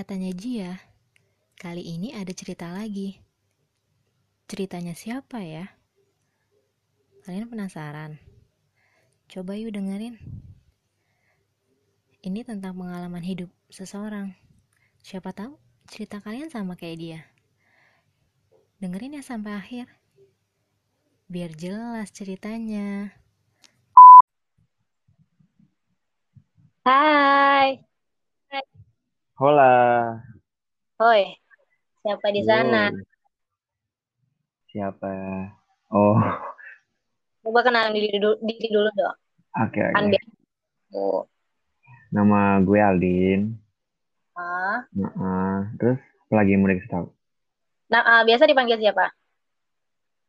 Katanya Jia, kali ini ada cerita lagi. Ceritanya siapa ya? Kalian penasaran? Coba yuk dengerin. Ini tentang pengalaman hidup seseorang. Siapa tahu cerita kalian sama kayak dia. Dengerin ya sampai akhir. Biar jelas ceritanya. Hai, Hola. hoi, siapa di sana? Siapa? Oh, Coba kenalin diri dulu, diri dulu dong. oke Kan oke. biar oh, Nama gue Aldin. ah. Heeh. Terus apa lagi yang mau dikasih tahu? Nah, ah, biasa dipanggil siapa?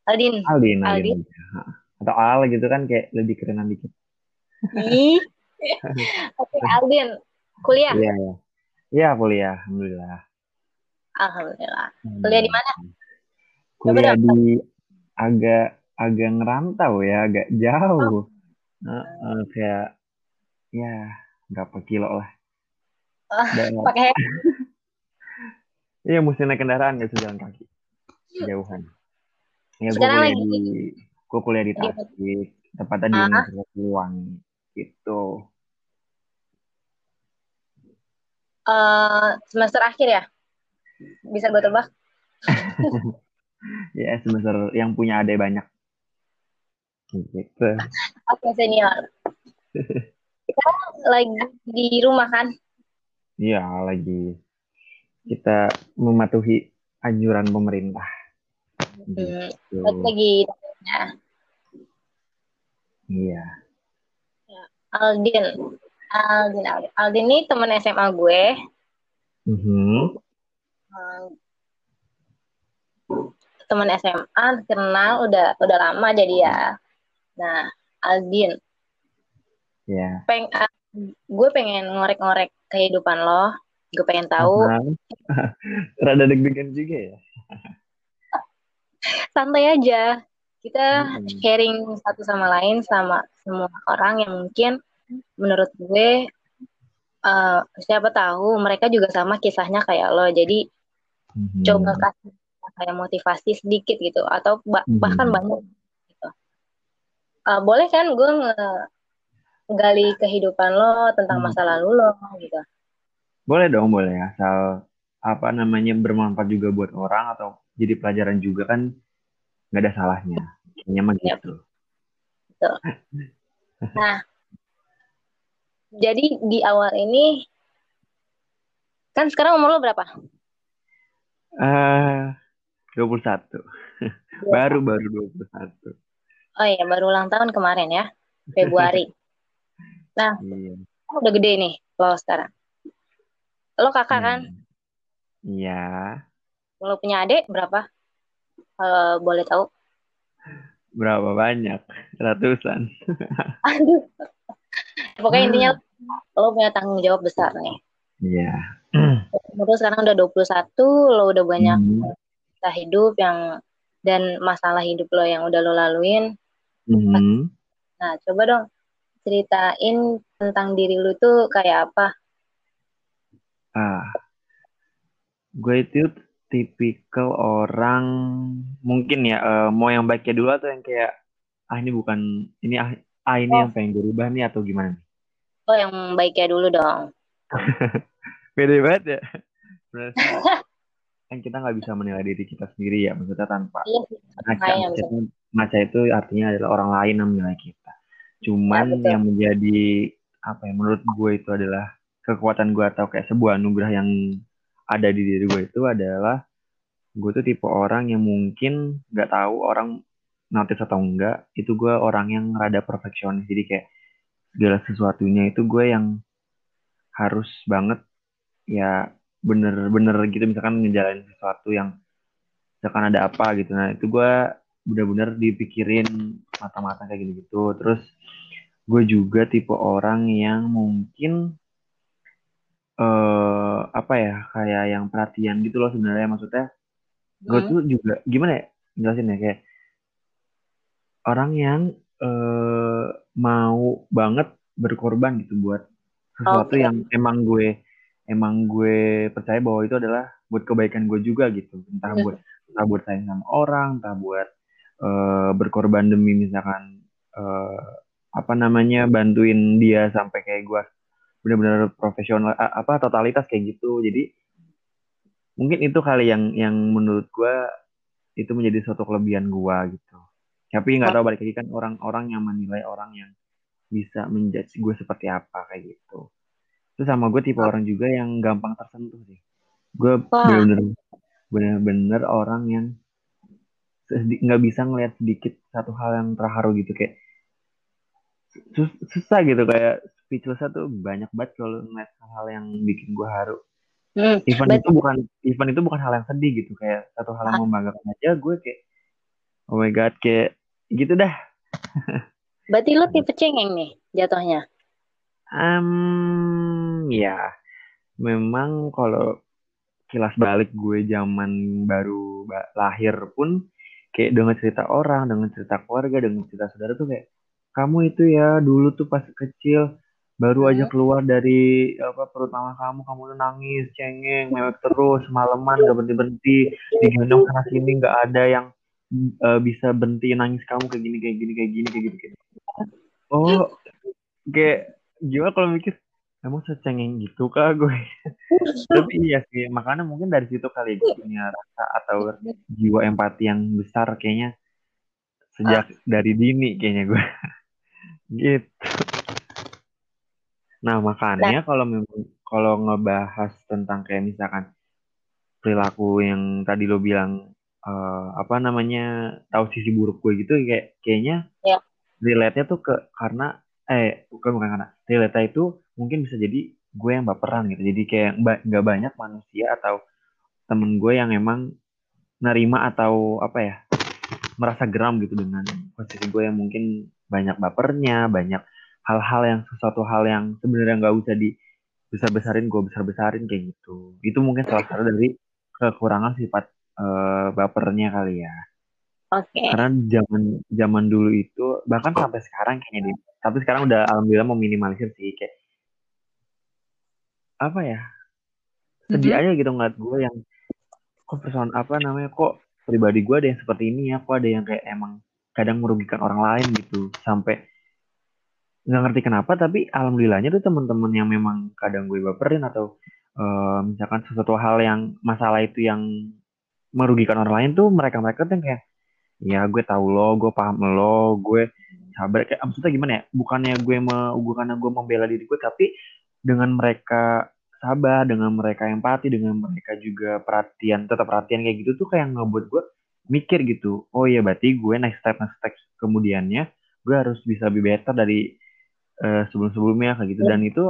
Aldin. Aldin, Aldin Aldin. Atau Al gitu kan kayak lebih kerenan dikit. Oke, Aldin. Kuliah? Iya, ya. Iya, kuliah. Alhamdulillah. Alhamdulillah. Kuliah di mana? Kuliah di agak agak ngerantau ya, agak jauh. Heeh, kayak ya berapa kilo lah. Ah, Dan, Pakai iya mesti naik kendaraan gak bisa jalan kaki. Jauhan. Ya gue kuliah lagi di gue kuliah di Tasik, tepatnya di ah, Universitas Peluang gitu. Eh, semester akhir ya? Bisa gue tebak? Ya semester yang punya adik banyak gitu. Oke, senior. Kita lagi di rumah kan? Iya lagi kita mematuhi anjuran pemerintah Hmm, gitu. lagi ya. Iya. Aldin. Aldin, Aldin. Aldin ini teman SMA gue. Mhm. Hmm, teman SMA kenal udah udah lama jadi ya. Nah, Aldin, Ya. peng ah, gue pengen ngorek-ngorek kehidupan lo. Gue pengen tahu. Rada deg-degan juga ya. Santai aja. Kita Mm-mm. sharing satu sama lain sama semua orang yang mungkin menurut gue eh, siapa tahu mereka juga sama kisahnya kayak lo. Jadi coba Mhm. kasih kayak motivasi sedikit gitu atau ba- bahkan Mhm. banyak gitu. Eh, boleh kan gue ngegali kehidupan lo tentang Hmm. masa lalu lo gitu. Boleh dong, boleh. Asal apa namanya bermanfaat juga buat orang atau jadi pelajaran juga kan nggak ada salahnya. Kayaknya mah Ya, gitu. betul. Nah, jadi di awal ini kan sekarang umur lo berapa? Eh, 21. Dua. Baru baru 21. Oh iya, baru ulang tahun kemarin ya, Februari. Nah, Iya. lo udah gede nih lo sekarang. Lo kakak Ya. kan? Iya. Lo punya adik berapa? Kalau boleh tahu. Berapa banyak? Ratusan. Aduh, pokoknya intinya lo punya tanggung jawab besar nih. Iya. Umur lo sekarang udah 21, lo udah banyak Mhm. kisah hidup yang dan masalah hidup lo yang udah lo laluin. Mhm. Nah, coba dong ceritain tentang diri lo tuh kayak apa. Ah, gue itu tipikal orang mungkin ya eh, mau yang baiknya dulu atau yang kayak ah ini bukan ini ah, ah ini Oh, yang pengen gue rubah nih atau gimana lo yang baiknya dulu dong. Beda banget ya. Kan kita nggak bisa menilai diri kita sendiri ya maksudnya tanpa Iya ngaca itu ngaca itu artinya adalah orang lain yang menilai kita. Ya, Cuman betul. yang menjadi apa ya menurut gue itu adalah kekuatan gue atau kayak sebuah anugerah yang ada di diri gue itu adalah gue tuh tipe orang yang mungkin nggak tahu orang notice atau enggak itu gue orang yang rada perfeksionis jadi kayak segala sesuatunya itu gue yang harus banget ya bener-bener gitu misalkan ngejalanin sesuatu yang misalkan ada apa gitu. Nah itu gue bener-bener dipikirin mata-mata kayak gitu-gitu. Terus gue juga tipe orang yang mungkin eh apa ya kayak yang perhatian gitu loh sebenarnya. Maksudnya gue Hmm. tuh juga gimana ya jelasin ya kayak orang yang eh mau banget berkorban gitu buat sesuatu Oke. yang emang gue emang gue percaya bahwa itu adalah buat kebaikan gue juga gitu. Entah buat entah buat sayang sama orang entah buat uh, berkorban demi misalkan uh, apa namanya bantuin dia sampai kayak gue benar-benar profesional apa totalitas kayak gitu. Jadi mungkin itu kali yang yang menurut gue itu menjadi suatu kelebihan gue gitu tapi nggak tahu balik lagi kan orang-orang yang menilai orang yang bisa menjudge gue seperti apa kayak gitu. Terus sama gue tipe orang juga yang gampang tersentuh sih. Gue bener-bener bener-bener orang yang nggak bisa ngelihat sedikit satu hal yang terharu gitu kayak sus susah gitu kayak speechless tuh banyak banget kalau ngeliat hal-hal yang bikin gue haru. Hmm, event itu bukan event itu bukan hal yang sedih gitu kayak satu hal yang membanggakan aja gue kayak oh my god kayak gitu dah. Berarti lo tipe cengeng nih jatuhnya? Um ya. Memang kalau kilas balik gue zaman baru lahir pun kayak dengan cerita orang dengan cerita keluarga dengan cerita saudara tuh kayak kamu itu ya dulu tuh pas kecil baru aja keluar dari apa perut mama kamu kamu tuh nangis cengeng mewek terus malaman gak berhenti berhenti digendong sana sini nggak ada yang uh, bisa berhenti nangis kamu kayak gini kayak gini kayak gini kayak gini kayak oh kayak gimana kalau mikir emang secengeng gitu kak gue tapi iya sih makanya mungkin dari situ kali gue punya rasa atau jiwa empati yang besar kayaknya sejak ah. dari dini kayaknya gue gitu Nah, makanya nah. kalau memang kalau ngebahas tentang kayak misalkan perilaku yang tadi lo bilang uh, apa namanya tahu sisi buruk gue gitu kayak kayaknya ya. relate-nya tuh ke karena eh bukan bukan karena relate itu mungkin bisa jadi gue yang baperan gitu. Jadi kayak nggak banyak manusia atau temen gue yang emang nerima atau apa ya merasa geram gitu dengan posisi gue yang mungkin banyak bapernya, banyak hal-hal yang sesuatu hal yang sebenarnya nggak usah di besar besarin gue besar besarin kayak gitu itu mungkin salah satu dari kekurangan sifat uh, bapernya kali ya Oke. Okay. Karena zaman zaman dulu itu bahkan sampai sekarang kayaknya di tapi sekarang udah alhamdulillah meminimalisir sih kayak apa ya sedih mm -hmm. aja gitu ngeliat gue yang kok person apa namanya kok pribadi gue ada yang seperti ini ya kok ada yang kayak emang kadang merugikan orang lain gitu sampai nggak ngerti kenapa tapi alhamdulillahnya tuh teman-teman yang memang kadang gue baperin atau uh, misalkan sesuatu hal yang masalah itu yang merugikan orang lain tuh mereka mereka tuh kayak ya gue tahu lo gue paham lo gue sabar. Kayak maksudnya gimana ya? Bukannya gue mau bukannya gue membela diri gue tapi dengan mereka sabar dengan mereka empati dengan mereka juga perhatian tetap perhatian kayak gitu tuh kayak ngebuat gue mikir gitu oh iya berarti gue next step next step kemudiannya gue harus bisa lebih better dari uh, sebelum-sebelumnya kayak gitu. Dan itu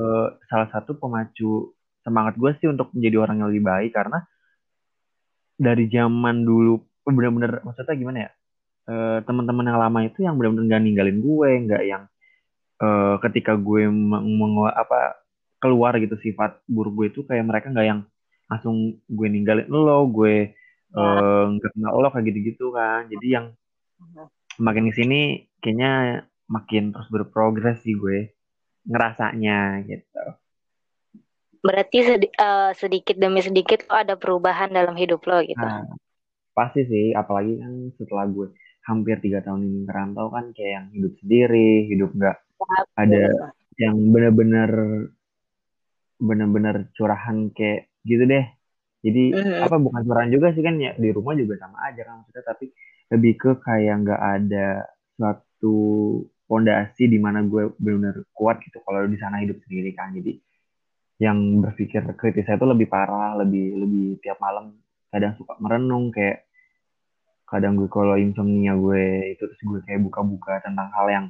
uh, salah satu pemacu semangat gue sih untuk menjadi orang yang lebih baik karena dari zaman dulu bener-bener maksudnya gimana ya uh, teman-teman yang lama itu yang bener-bener gak ninggalin gue nggak yang uh, ketika gue meng apa keluar gitu sifat buruk gue itu kayak mereka nggak yang langsung gue ninggalin lo gue nggak uh, kenal lo kayak gitu-gitu kan jadi yang makin ke sini kayaknya makin terus berprogres sih gue ngerasanya gitu. Berarti sedi uh, sedikit demi sedikit lo ada perubahan dalam hidup lo gitu. Nah, pasti sih, apalagi kan setelah gue hampir tiga tahun ini merantau kan kayak yang hidup sendiri, hidup nggak ada yang bener-bener bener-bener curahan kayak gitu deh. Jadi mm -hmm. apa bukan curahan juga sih kan ya di rumah juga sama aja kan maksudnya tapi lebih ke kayak nggak ada suatu fondasi di mana gue benar-benar kuat gitu kalau di sana hidup sendiri kan jadi yang berpikir kritis saya itu lebih parah lebih lebih tiap malam kadang suka merenung kayak kadang gue kalau insomnia gue itu terus gue kayak buka-buka tentang hal yang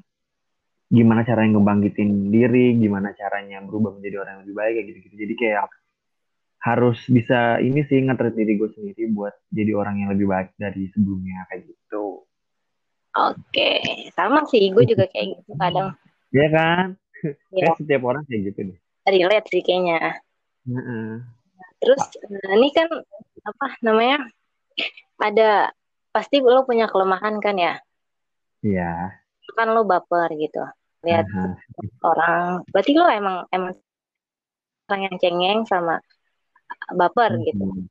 gimana caranya ngebangkitin diri gimana caranya berubah menjadi orang yang lebih baik kayak gitu-gitu jadi kayak harus bisa ini sih ngetrit diri gue sendiri buat jadi orang yang lebih baik dari sebelumnya kayak gitu Oke, sama sih. Gue juga kayak gitu kadang. Iya kan? Ya. Kayak setiap orang kayak gitu deh. Relate sih kayaknya. Uh -uh. Terus nah, ini kan apa namanya? Ada pasti lo punya kelemahan kan ya? Iya. Kan lo baper gitu. Lihat uh -huh. orang. Berarti lo emang emang orang yang cengeng sama baper gitu. Hmm.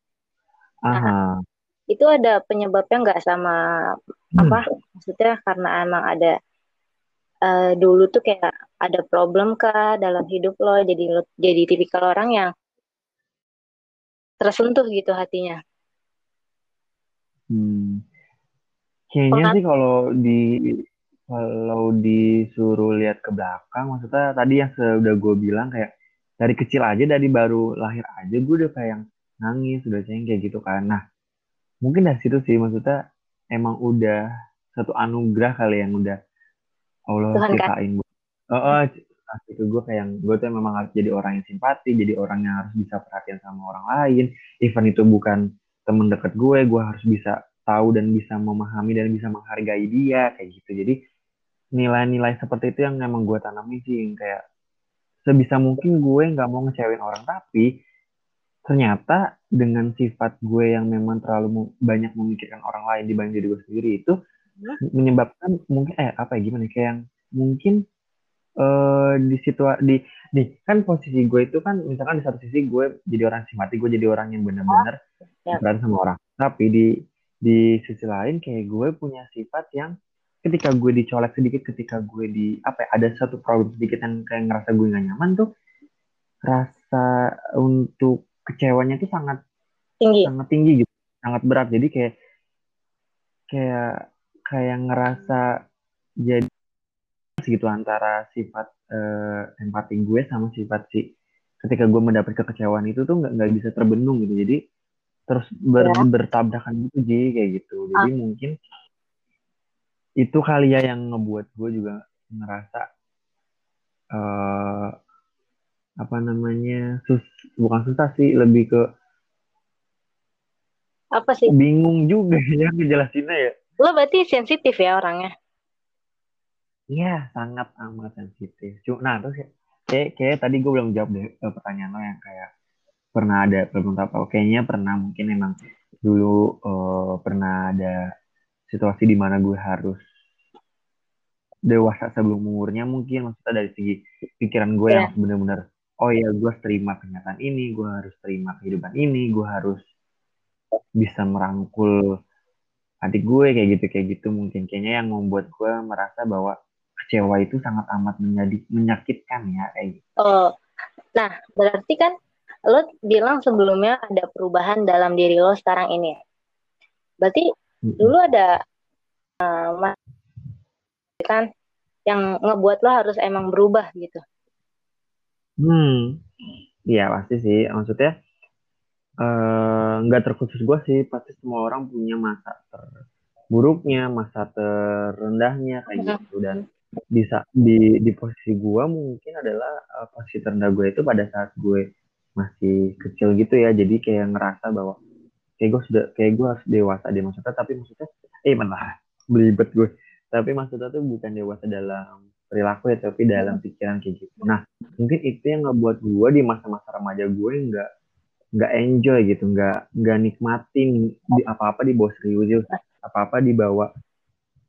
Aha. Itu ada penyebabnya nggak sama Hmm. apa? Maksudnya karena emang ada eh, dulu tuh kayak ada problem kah dalam hidup lo jadi lo jadi tipikal orang yang tersentuh gitu hatinya. Hmm. Kayaknya Pengat- sih kalau di kalau disuruh lihat ke belakang, maksudnya tadi yang sudah gue bilang kayak dari kecil aja dari baru lahir aja gue udah kayak yang nangis, udah cengeng kayak gitu kan. Nah, mungkin dari situ sih maksudnya emang udah satu anugerah kali yang udah Allah Tuhan kan? ciptain. Oh, oh, itu gue kayak yang gue tuh memang harus jadi orang yang simpati, jadi orang yang harus bisa perhatian sama orang lain. Even itu bukan temen deket gue, gue harus bisa tahu dan bisa memahami dan bisa menghargai dia kayak gitu. Jadi nilai-nilai seperti itu yang emang gue tanamin sih yang kayak sebisa mungkin gue nggak mau ngecewain orang tapi ternyata dengan sifat gue yang memang terlalu banyak memikirkan orang lain dibanding diri gue sendiri itu menyebabkan mungkin eh apa ya gimana ya, kayak yang mungkin eh di situ di nih kan posisi gue itu kan misalkan di satu sisi gue jadi orang simpati gue jadi orang yang benar-benar Ya. berani sama orang tapi di di sisi lain kayak gue punya sifat yang ketika gue dicolek sedikit ketika gue di apa ya, ada satu problem sedikit yang kayak ngerasa gue nggak nyaman tuh rasa untuk kecewanya tuh sangat Tinggi. sangat tinggi gitu sangat berat jadi kayak kayak kayak ngerasa jadi segitu antara sifat eh, empati gue sama sifat si ketika gue mendapat kekecewaan itu tuh nggak nggak bisa terbendung gitu jadi terus ber, Ya. bertabrakan gitu Ji kayak gitu jadi mungkin itu kali ya yang ngebuat gue juga ngerasa eh apa namanya sus bukan susah sih lebih ke Apa sih? bingung juga ya ngejelasinnya ya Lo berarti sensitif ya orangnya. Iya, sangat amat sensitif. Cuma, nah, terus kayak- kayak, kayak tadi gue belum jawab deh eh, pertanyaan lo yang kayak pernah ada problem apa? Kayaknya pernah mungkin emang dulu eh, pernah ada situasi di mana gue harus dewasa sebelum umurnya mungkin maksudnya dari segi pikiran gue yang bener-bener oh ya gue terima kenyataan ini gue harus terima kehidupan ini gue harus bisa merangkul adik gue kayak gitu kayak gitu mungkin kayaknya yang membuat gue merasa bahwa kecewa itu sangat amat menjadi menyakitkan ya kayak gitu. Oh, nah berarti kan lo bilang sebelumnya ada perubahan dalam diri lo sekarang ini. Berarti dulu ada eh, mas- kan yang ngebuat lo harus emang berubah gitu. Hmm, iya pasti sih. Maksudnya eh, nggak terkhusus gue sih. Pasti semua orang punya masa terburuknya, masa terendahnya kayak gitu. Dan bisa di di posisi gue mungkin adalah eh, posisi terendah gue itu pada saat gue masih kecil gitu ya. Jadi kayak ngerasa bahwa kayak gue sudah kayak gue harus dewasa deh maksudnya. Tapi maksudnya eh mana belibet gue. Tapi maksudnya tuh bukan dewasa dalam perilaku ya, tapi dalam pikiran kayak gitu. Nah mungkin itu yang ngebuat gue di masa-masa remaja gue nggak nggak enjoy gitu nggak nggak nikmatin di apa apa dibawa serius apa apa dibawa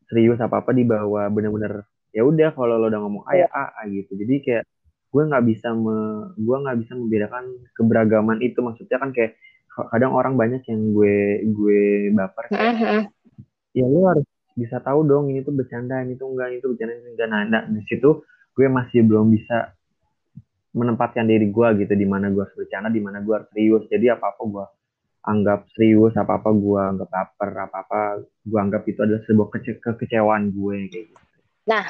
serius apa apa dibawa bener-bener ya udah kalau lo udah ngomong A ya A, A gitu. Jadi kayak gue nggak bisa me, gue nggak bisa membedakan keberagaman itu. Maksudnya kan kayak kadang orang banyak yang gue gue baper kayak, Mhm. ya lo harus bisa tahu dong ini tuh bercanda ini tuh enggak ini tuh bercanda ini enggak. Nah, nah di situ gue masih belum bisa menempatkan diri gue gitu di mana gue harus bercanda di mana gue harus serius jadi apa apa gue anggap serius apa apa gue anggap baper apa apa gue anggap itu adalah sebuah kece kekecewaan gue kayak gitu Nah,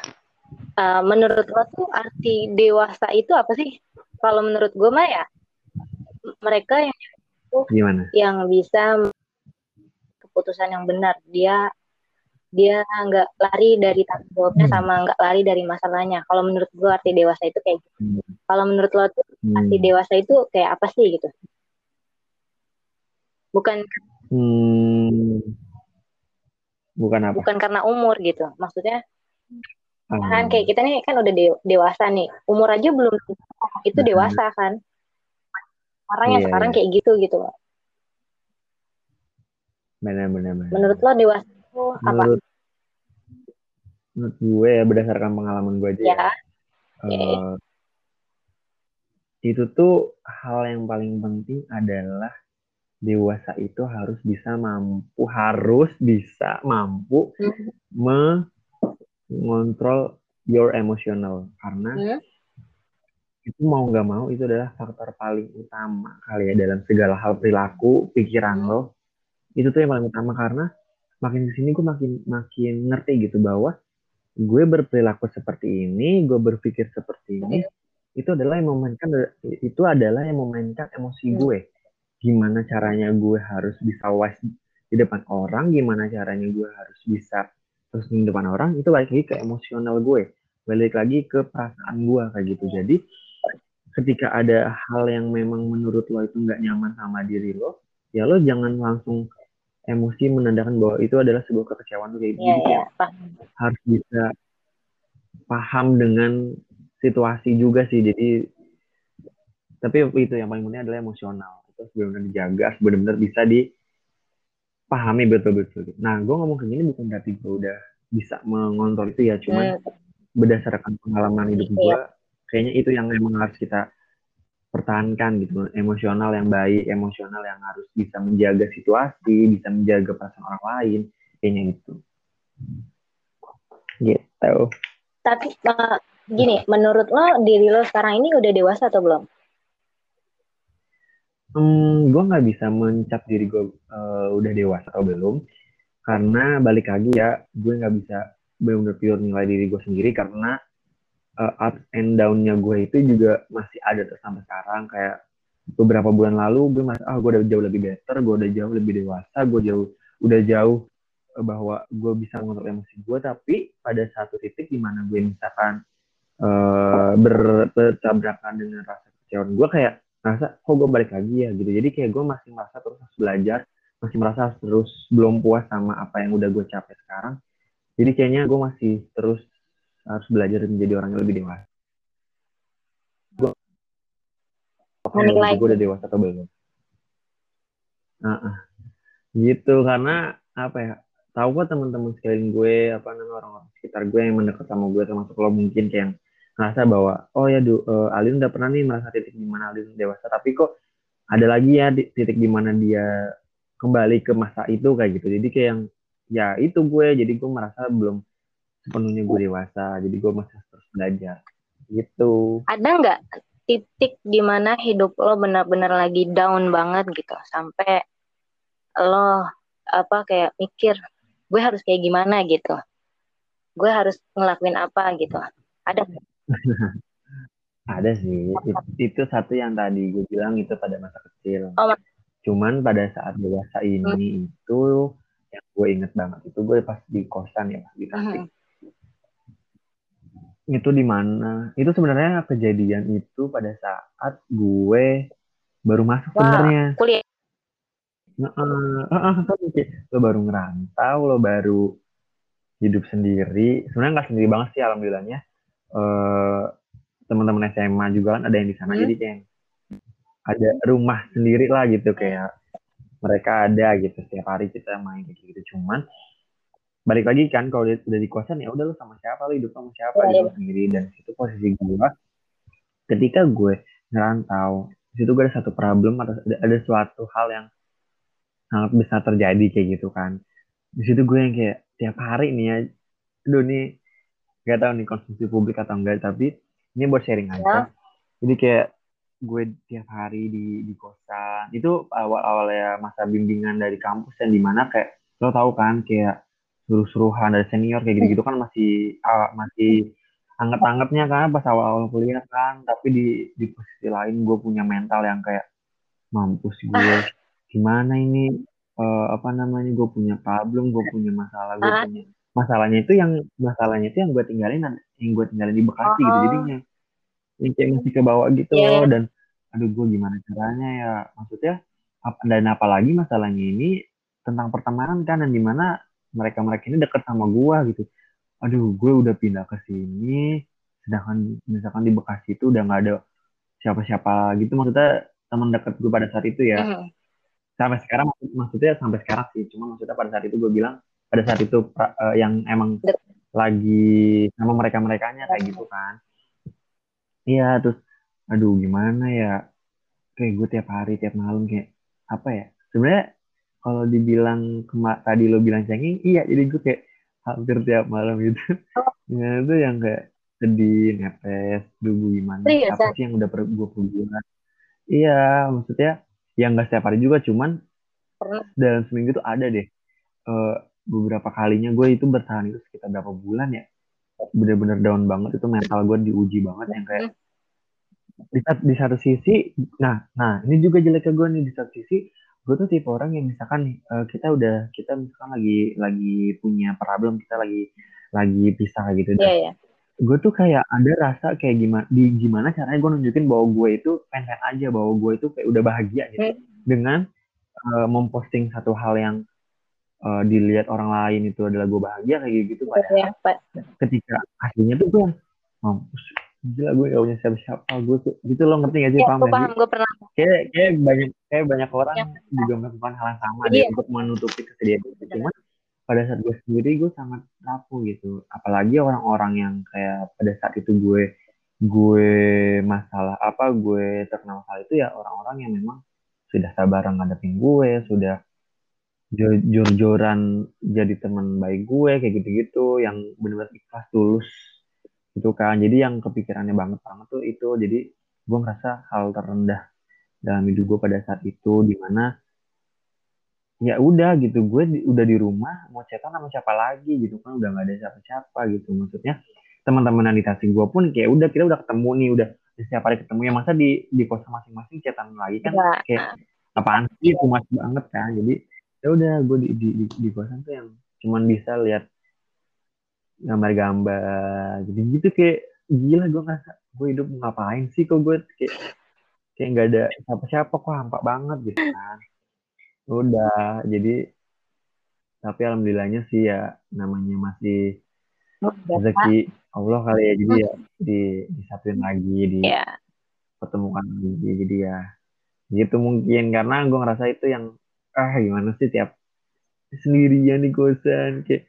eh, menurut lo tuh arti dewasa itu apa sih? Kalau menurut gue mah ya mereka yang gimana yang bisa keputusan yang benar. Dia dia nggak lari dari tanggung jawabnya Hmm. sama nggak lari dari masalahnya. Kalau menurut gue arti dewasa itu kayak gitu. Hmm. Kalau menurut lo tuh arti Hmm. dewasa itu kayak apa sih gitu? Bukan Hmm. bukan apa bukan karena umur gitu. Maksudnya Ah, kan kayak kita nih kan udah de- dewasa nih. Umur aja belum itu Mhm. dewasa kan. Orang yang Iya, sekarang iya. kayak gitu gitu. benar benar benar Menurut lo dewasa apa? menurut menurut gue ya berdasarkan pengalaman gue aja ya, Ya, eh, itu tuh hal yang paling penting adalah dewasa itu harus bisa mampu harus bisa mampu hmm. mengontrol your emotional karena hmm. itu mau nggak mau itu adalah faktor paling utama kali ya dalam segala hal perilaku pikiran hmm. lo itu tuh yang paling utama karena makin ke sini gue makin makin ngerti gitu bahwa gue berperilaku seperti ini gue berpikir seperti ini itu adalah yang memainkan itu adalah yang memainkan emosi hmm. gue gimana caranya gue harus bisa wise di depan orang, gimana caranya gue harus bisa terus di depan orang, itu balik lagi ke emosional gue, balik lagi ke perasaan gue kayak gitu. Jadi ketika ada hal yang memang menurut lo itu nggak nyaman sama diri lo, ya lo jangan langsung emosi menandakan bahwa itu adalah sebuah kekecewaan tuh kayak gitu. Yeah, yeah, harus bisa paham dengan situasi juga sih. Jadi tapi itu yang paling penting adalah emosional terus benar-benar dijaga benar-benar bisa dipahami betul-betul nah gue ngomong kayak gini bukan berarti gue udah bisa mengontrol itu ya cuman hmm. berdasarkan pengalaman hidup gue iya. kayaknya itu yang memang harus kita pertahankan gitu. Emosional yang baik emosional yang harus bisa menjaga situasi bisa menjaga perasaan orang lain kayaknya itu gitu. Tapi uh, gini menurut lo diri lo sekarang ini udah dewasa atau belum? Hmm, gue nggak bisa mencap diri gue uh, udah dewasa atau belum, karena balik lagi ya, gue nggak bisa benar-benar pure nilai diri gue sendiri karena uh, up and down-nya gue itu juga masih ada terus sampai sekarang. Kayak beberapa bulan lalu gue masih, ah gue udah jauh lebih better, gue udah jauh lebih dewasa, gue jauh udah jauh uh, bahwa gue bisa mengontrol emosi gue, tapi pada satu titik di mana gue misalkan uh, bertabrakan dengan rasa kecewaan gue kayak ngerasa kok gue balik lagi ya? Gitu. Jadi kayak gue masih merasa terus harus belajar masih merasa terus belum puas sama apa yang udah gue capai sekarang. Jadi kayaknya gue masih terus harus belajar menjadi orang yang lebih dewasa. Gue gue udah dewasa atau belum? Nah, gitu karena apa ya tahu kok teman-teman sekalian gue apa namanya orang-orang sekitar gue yang mendekat sama gue termasuk lo mungkin kayak yang ngerasa bahwa oh ya du, uh, Alin udah pernah nih merasa titik di mana Alin dewasa tapi kok ada lagi ya titik di mana dia kembali ke masa itu kayak gitu. Jadi kayak yang ya itu gue jadi gue merasa belum sepenuhnya gue dewasa jadi gue masih terus belajar gitu ada nggak titik di mana hidup lo benar-benar lagi down banget gitu sampai lo apa kayak mikir gue harus kayak gimana gitu gue harus ngelakuin apa gitu ada Ada sih. Itu, itu satu yang tadi gue bilang itu pada masa kecil. Oh, Cuman pada saat dewasa ini hmm. itu yang gue inget banget itu gue pas di kosan ya pas di Tasik. Hmm. Itu di mana? Itu sebenarnya kejadian itu pada saat gue baru masuk sebenarnya. Kuliah. Nah, uh, uh, uh, lo baru ngerantau, lo baru hidup sendiri. Sebenarnya nggak sendiri banget sih alhamdulillahnya uh, teman-teman SMA juga kan ada yang di sana hmm. jadi kayak ada rumah sendiri lah gitu kayak mereka ada gitu setiap hari kita main kayak gitu cuman balik lagi kan kalau udah di kosan ya udah lu sama siapa lu hidup sama siapa hidup ya. sendiri dan itu posisi gue ketika gue ngerantau di situ gue ada satu problem atau ada, ada suatu hal yang sangat besar terjadi kayak gitu kan di situ gue yang kayak tiap hari nih ya aduh nih nggak tahu nih konsumsi publik atau enggak tapi ini buat sharing aja ya. jadi kayak gue tiap hari di di kosan itu awal ya masa bimbingan dari kampus dan di mana kayak lo tau kan kayak suruh-suruhan dari senior kayak gitu-gitu kan masih uh, masih anget-angetnya kan pas awal-awal kuliah kan tapi di di posisi lain gue punya mental yang kayak mampus gue gimana ini uh, apa namanya gue punya problem gue punya masalah gue ah. punya masalahnya itu yang masalahnya itu yang gue tinggalin yang gue tinggalin di Bekasi gitu. oh. gitu jadinya yang kayak masih ke bawah gitu yeah. loh dan aduh gue gimana caranya ya maksudnya dan apalagi masalahnya ini tentang pertemanan kan dan di mana mereka mereka ini deket sama gue gitu. Aduh gue udah pindah ke sini sedangkan misalkan di Bekasi itu udah nggak ada siapa-siapa gitu. Maksudnya teman dekat gue pada saat itu ya. Mm. sampai sekarang maksudnya sampai sekarang sih. Cuma maksudnya pada saat itu gue bilang pada saat itu uh, yang emang lagi sama mereka merekanya kayak gitu kan. Iya terus aduh gimana ya? Kayak gue tiap hari tiap malam kayak apa ya? Sebenarnya kalau dibilang tadi lo bilang cengeng iya jadi gue kayak hampir tiap malam gitu. Ya itu yang kayak sedih nepes dulu gimana? Serius, apa sih yang udah per gue perbulan iya maksudnya yang nggak setiap hari juga cuman Pernah. dalam seminggu tuh ada deh. Uh, beberapa kalinya gue itu bertahan itu sekitar berapa bulan ya? Bener-bener down banget itu mental gue diuji banget yang kayak di, di satu sisi nah nah ini juga jeleknya gue nih di satu sisi gue tuh tipe orang yang misalkan nih uh, kita udah kita misalkan lagi lagi punya problem kita lagi lagi pisah gitu yeah, yeah. gue tuh kayak ada rasa kayak gimana di gimana caranya gue nunjukin bahwa gue itu fan-fan aja bahwa gue itu kayak udah bahagia gitu. Hmm. dengan uh, memposting satu hal yang uh, dilihat orang lain itu adalah gue bahagia kayak gitu padahal yeah, ketika akhirnya tuh gue mampus gila gue gak punya siapa-siapa gue tuh gitu loh ngerti gak sih? Ya, paham gue paham gue pernah kayak kayak banyak kayak banyak orang ya. juga melakukan hal yang sama iya. deh untuk menutupi kesedihan itu. Cuman pada saat gue sendiri gue sangat rapuh gitu. Apalagi orang-orang yang kayak pada saat itu gue gue masalah apa gue terkena masalah itu ya orang-orang yang memang sudah sabar ngadepin gue sudah jor-joran jadi teman baik gue kayak gitu-gitu yang benar-benar ikhlas tulus itu kan. Jadi yang kepikirannya banget banget tuh itu. Jadi gue ngerasa hal terendah dalam hidup gue pada saat itu di mana ya udah gitu gue di, udah di rumah mau cetak sama siapa lagi gitu kan udah nggak ada siapa-siapa gitu. Maksudnya teman-teman yang di Tasik gue pun kayak udah kita udah ketemu nih udah setiap hari ketemu ya. Masa di di pos masing-masing cetan lagi kan ya. kayak apaan sih itu mas banget kan? Jadi ya udah gue di di di, di kosan tuh yang cuman bisa lihat gambar-gambar jadi gitu kayak gila gue ngerasa gue hidup ngapain sih kok gue kayak kayak nggak ada siapa-siapa kok hampa banget gitu kan udah jadi tapi alhamdulillahnya sih ya namanya masih rezeki Allah kali ya jadi ya di disatuin lagi di yeah. pertemukan lagi jadi ya gitu mungkin karena gue ngerasa itu yang ah gimana sih tiap sendirian di kosan kayak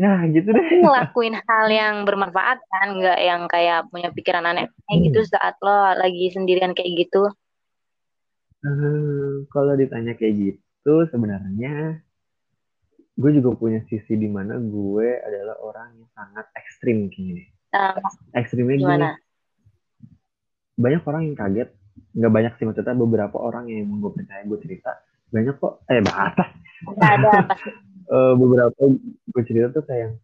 Ya gitu deh. ngelakuin hal yang bermanfaat kan, nggak yang kayak punya pikiran aneh kayak hmm. gitu saat lo lagi sendirian kayak gitu. Uh, kalau ditanya kayak gitu sebenarnya gue juga punya sisi di mana gue adalah orang yang sangat ekstrim kayaknya. Uh, Ekstrimnya gimana? Gini, banyak orang yang kaget, nggak banyak sih maksudnya beberapa orang yang mau gue percaya gue cerita banyak kok eh bahasa. ada pasti uh, beberapa gue cerita tuh kayak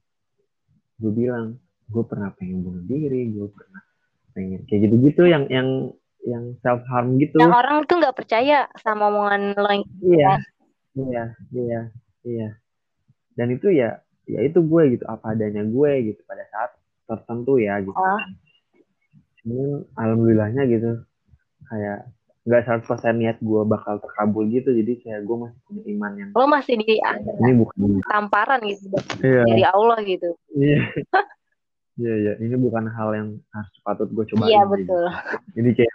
gue bilang gue pernah pengen bunuh diri gue pernah pengen kayak gitu-gitu yang yang yang self harm gitu. Yang orang tuh nggak percaya sama omongan lo yang iya iya iya iya. Dan itu ya ya itu gue gitu apa adanya gue gitu pada saat tertentu ya gitu oh. cuman alhamdulillahnya gitu kayak nggak 100% niat gue bakal terkabul gitu jadi kayak gue masih punya iman yang lo masih di ini bukan tamparan gitu iya. dari Allah gitu. Iya. Iya iya. Ini bukan hal yang harus patut gue coba iya betul. Jadi kayak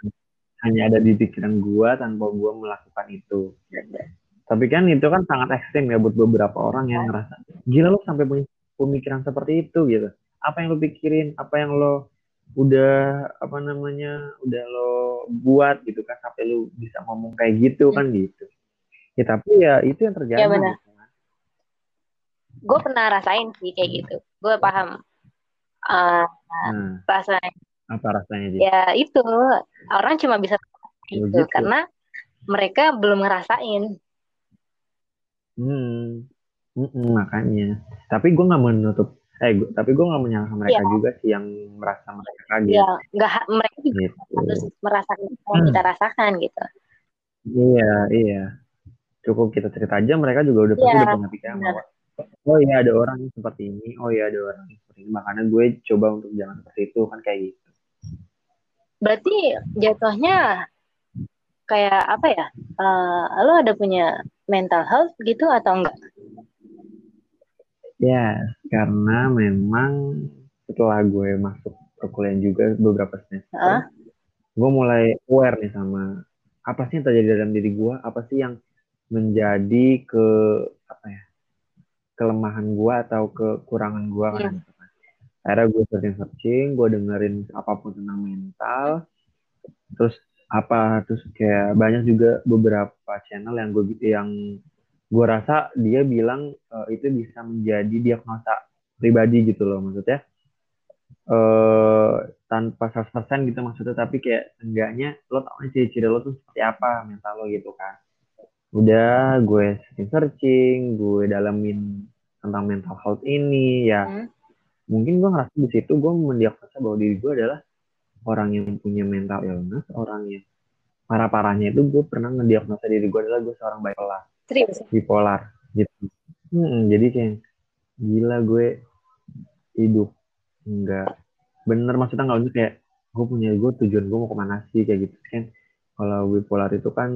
hanya ada di pikiran gue tanpa gue melakukan itu. Tapi kan itu kan sangat ekstrim ya buat beberapa orang yang ngerasa gila lo sampai punya pemikiran seperti itu gitu. Apa yang lo pikirin? Apa yang lo udah apa namanya udah lo buat gitu kan sampai lu bisa ngomong kayak gitu kan hmm. gitu ya tapi ya itu yang terjadi ya, benar. Gitu kan. gue pernah rasain sih kayak gitu gue paham uh, hmm. rasanya apa rasanya sih? ya itu orang cuma bisa gitu, gitu karena mereka belum ngerasain hmm. hmm makanya tapi gue nggak menutup eh gua, tapi gue nggak menyalahkan mereka yeah. juga sih yang merasa mereka kaget ya nggak mereka juga gitu. harus merasakan apa yang hmm. kita rasakan gitu iya iya cukup kita cerita aja mereka juga udah pasti yeah. udah punya pikiran bahwa oh iya ada orang yang seperti ini oh iya ada orang yang seperti ini makanya gue coba untuk jangan seperti itu kan kayak gitu berarti jatuhnya kayak apa ya uh, lo ada punya mental health gitu atau enggak Ya, karena memang setelah gue masuk perkuliahan juga beberapa semester, uh? gue mulai aware nih sama apa sih yang terjadi dalam diri gue, apa sih yang menjadi ke apa ya kelemahan gue atau kekurangan gue kan. Yeah. Akhirnya gue searching searching, gue dengerin apa pun tentang mental, terus apa terus kayak banyak juga beberapa channel yang gue yang gue rasa dia bilang uh, itu bisa menjadi diagnosa pribadi gitu loh maksudnya. Uh, tanpa 100% gitu maksudnya tapi kayak enggaknya lo tau ciri-ciri lo tuh seperti apa mental lo gitu kan. Udah gue searching searching gue dalamin tentang mental health ini ya. Hmm. mungkin gue ngerasa di situ gue mendiagnosa bahwa diri gue adalah orang yang punya mental illness orang yang parah parahnya itu gue pernah ngediagnosa diri gue adalah gue seorang bipolar bipolar gitu. Hmm, jadi kayak gila gue hidup enggak bener. Maksudnya nggak usah kayak gue punya gue tujuan gue mau ke mana sih kayak gitu. Kan kalau bipolar itu kan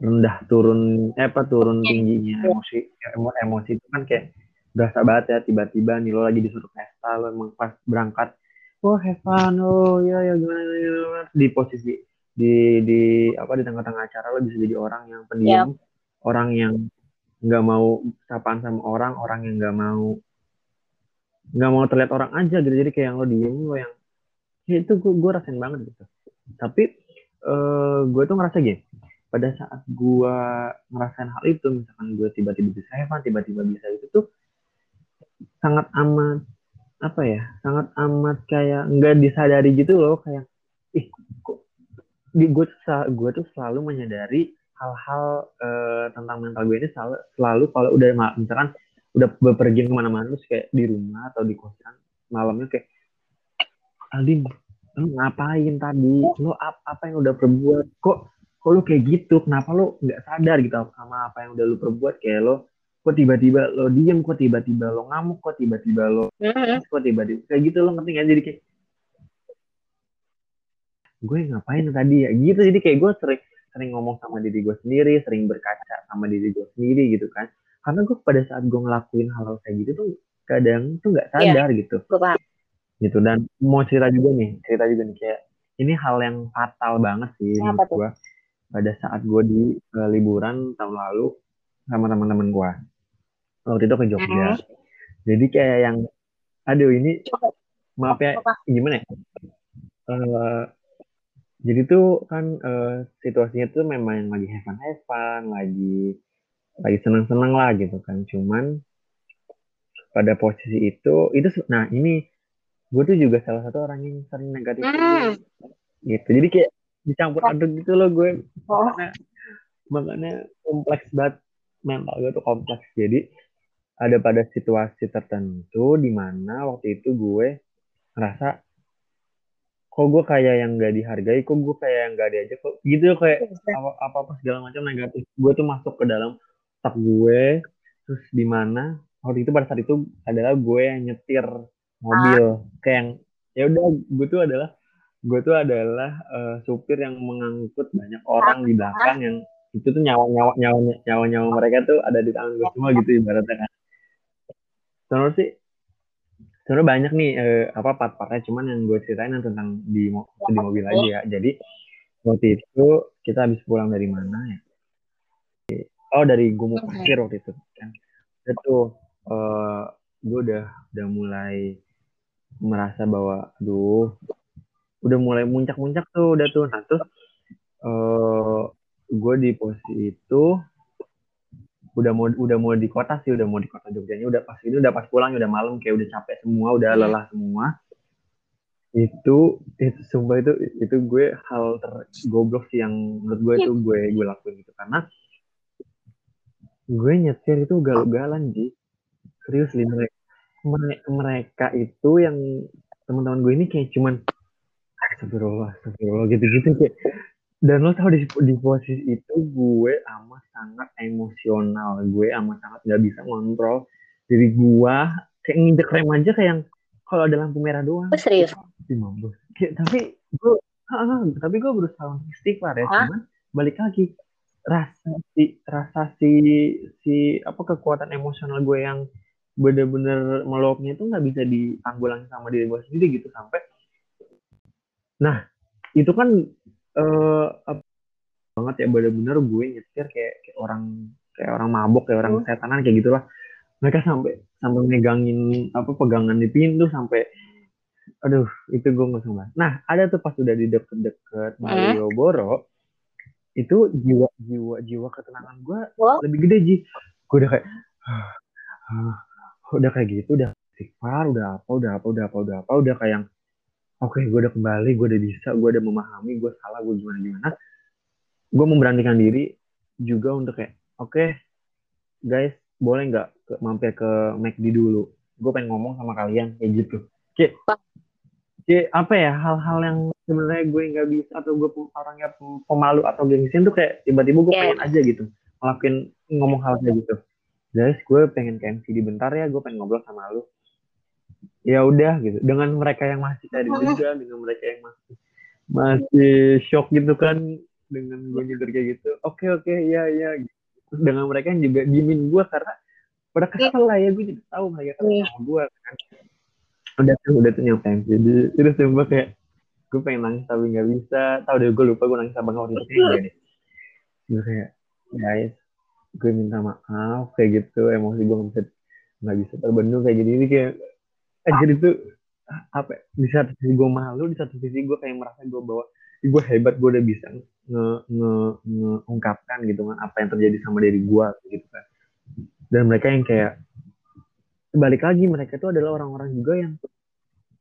rendah turun eh apa turun tingginya emosi emo, emosi itu kan kayak berasa banget ya tiba-tiba nih lo lagi disuruh pesta lo emang pas berangkat oh have fun oh ya ya gimana, gimana. di posisi di di apa di tengah-tengah acara lo bisa jadi orang yang pendiam. Yep. Orang yang nggak mau sapaan sama orang orang yang nggak mau nggak mau terlihat orang aja gitu. Jadi kayak yang lo diem lo yang ya itu gue gue rasain banget gitu. Tapi uh, gue tuh ngerasa gini pada saat gue ngerasain hal itu misalkan gue tiba-tiba bisa hebat tiba-tiba bisa itu tuh sangat amat apa ya sangat amat kayak nggak disadari gitu loh kayak ih kok di gue tuh gue tuh selalu menyadari hal-hal uh, tentang mental gue ini selalu selalu kalau udah misalkan udah bepergian ke mana-mana terus kayak di rumah atau di kosan malamnya kayak Aldin lu ngapain tadi? Lo apa, apa yang udah perbuat? Kok kok lu kayak gitu? Kenapa lo nggak sadar gitu sama apa yang udah lu perbuat? Kayak lo kok tiba-tiba lo diem? Kok tiba-tiba lo ngamuk? Kok tiba-tiba lo mm-hmm. kok tiba-tiba? Kayak gitu lo ngerti gak jadi kayak gue ngapain tadi ya? Gitu jadi kayak gue sering sering ngomong sama diri gue sendiri sering berkaca sama diri gue sendiri gitu kan. Karena gue pada saat gue ngelakuin hal-hal kayak gitu tuh kadang tuh nggak iya, sadar yeah, gitu gitu dan mau cerita juga nih cerita juga nih kayak ini hal yang fatal banget sih menurut gue pada saat gue di uh, liburan tahun lalu sama teman-teman gue waktu itu ke Jogja. Hmm. jadi kayak yang aduh ini maaf ya gimana ya? Uh, jadi tuh kan uh, situasinya tuh memang lagi have fun have fun lagi lagi senang-senang lah gitu kan. Cuman pada posisi itu itu nah ini gue tuh juga salah satu orang yang sering negatif hmm. gitu. Jadi kayak dicampur aduk gitu loh gue. Oh. makanya makanya kompleks banget. Mental gue tuh kompleks. Jadi ada pada situasi tertentu di mana waktu itu gue ngerasa kok gue kayak yang gak dihargai kok gue kayak yang gak diajak kok gitu kayak apa apa, apa segala macam negatif. Gue tuh masuk ke dalam tak gue terus di mana waktu itu pada saat itu adalah gue yang nyetir mobil. Ah. kayak yang ya udah gue tuh adalah gue tuh adalah uh, supir yang mengangkut banyak orang di belakang yang itu tuh nyawa nyawa nyawa nyawa nyawa mereka tuh ada di tangan gue semua gitu ibaratnya kan. Terus sih sebenarnya banyak nih uh, apa part-partnya cuman yang gue ceritain yang tentang di di mobil aja ya. Jadi waktu itu kita habis pulang dari mana ya? Oh dari Gumuk Pasir waktu itu. Kan itu uh, gue udah udah mulai merasa bahwa aduh udah mulai muncak-muncak tuh udah tuh. Nah terus uh, gue di posisi itu udah mau udah mau di kota sih udah mau di kota Jogjanya udah pas itu udah pas pulang udah malam kayak udah capek semua udah hmm. lelah semua. Itu itu sumpah itu itu gue hal tergoblok sih yang menurut gue itu gue gue lakuin gitu. Karena gue nyetir itu galau-galan sih serius li mereka mereka itu yang teman-teman gue ini kayak cuman Astagfirullah, astagfirullah gitu-gitu kayak dan lo tau di, di posisi itu gue amat sangat emosional. Gue amat sangat nggak bisa ngontrol diri gue kayak nginjek rem aja kayak yang kalau ada lampu merah doang. Oh, serius? Kayak, tapi gue tapi gue berusaha untuk istighfar ya. Hah? cuman balik lagi rasa si rasa si si apa kekuatan emosional gue yang bener-bener meluapnya itu nggak bisa ditanggulangi sama diri gue sendiri gitu sampai. Nah, itu kan uh, banget ya bener-bener gue nyetir kayak, kayak orang kayak orang mabok kayak orang hmm. setanan kayak gitulah mereka sampai sampai megangin apa pegangan di pintu sampai aduh itu gue nggak sama nah ada tuh pas udah di deket-deket Malioboro itu jiwa jiwa jiwa ketenangan gue Wow. lebih gede ji gue udah kayak "Ah, udah kayak gitu udah istighfar udah apa udah apa udah apa udah apa udah kayak yang oke gue udah kembali gue udah bisa gue udah memahami gue salah gue gimana gimana. Gue memberanikan diri juga untuk kayak oke guys boleh nggak ke, mampir ke McD dulu? Gue pengen ngomong sama kalian kayak gitu. Kayak kayak apa ya hal-hal yang sebenarnya gue nggak bisa atau gue orangnya pem- pemalu atau gengsian tuh kayak tiba-tiba gue Yes. pengen aja gitu ngelakuin ngomong hal kayak gitu. Guys gue pengen ke MCD bentar ya gue pengen ngobrol sama lu ya udah gitu. Dengan mereka yang masih tadi juga dengan mereka yang masih masih shock gitu kan dengan gue nyindir kayak gitu oke oke ya ya. Terus dengan mereka yang juga diemin gue karena pada kesel lah ya gue juga tahu mereka Iya. sama gue kan. Udah tuh udah tuh nyampe MCD terus gue kayak gue pengen nangis tapi nggak bisa. Tahu deh gue lupa gue nangis apa nggak waktu itu enggak deh. Gue kayak guys gue minta maaf kayak gitu. Emosi gue nggak bisa nggak bisa terbendung kayak gini ini kayak aja itu apa ya, di satu sisi gue malu di satu sisi gue kayak merasa gue bahwa gue hebat gue udah bisa nge, nge, ngeungkapkan gitu kan apa yang terjadi sama diri gue gitu kan. Dan mereka yang kayak balik lagi mereka itu adalah orang-orang juga yang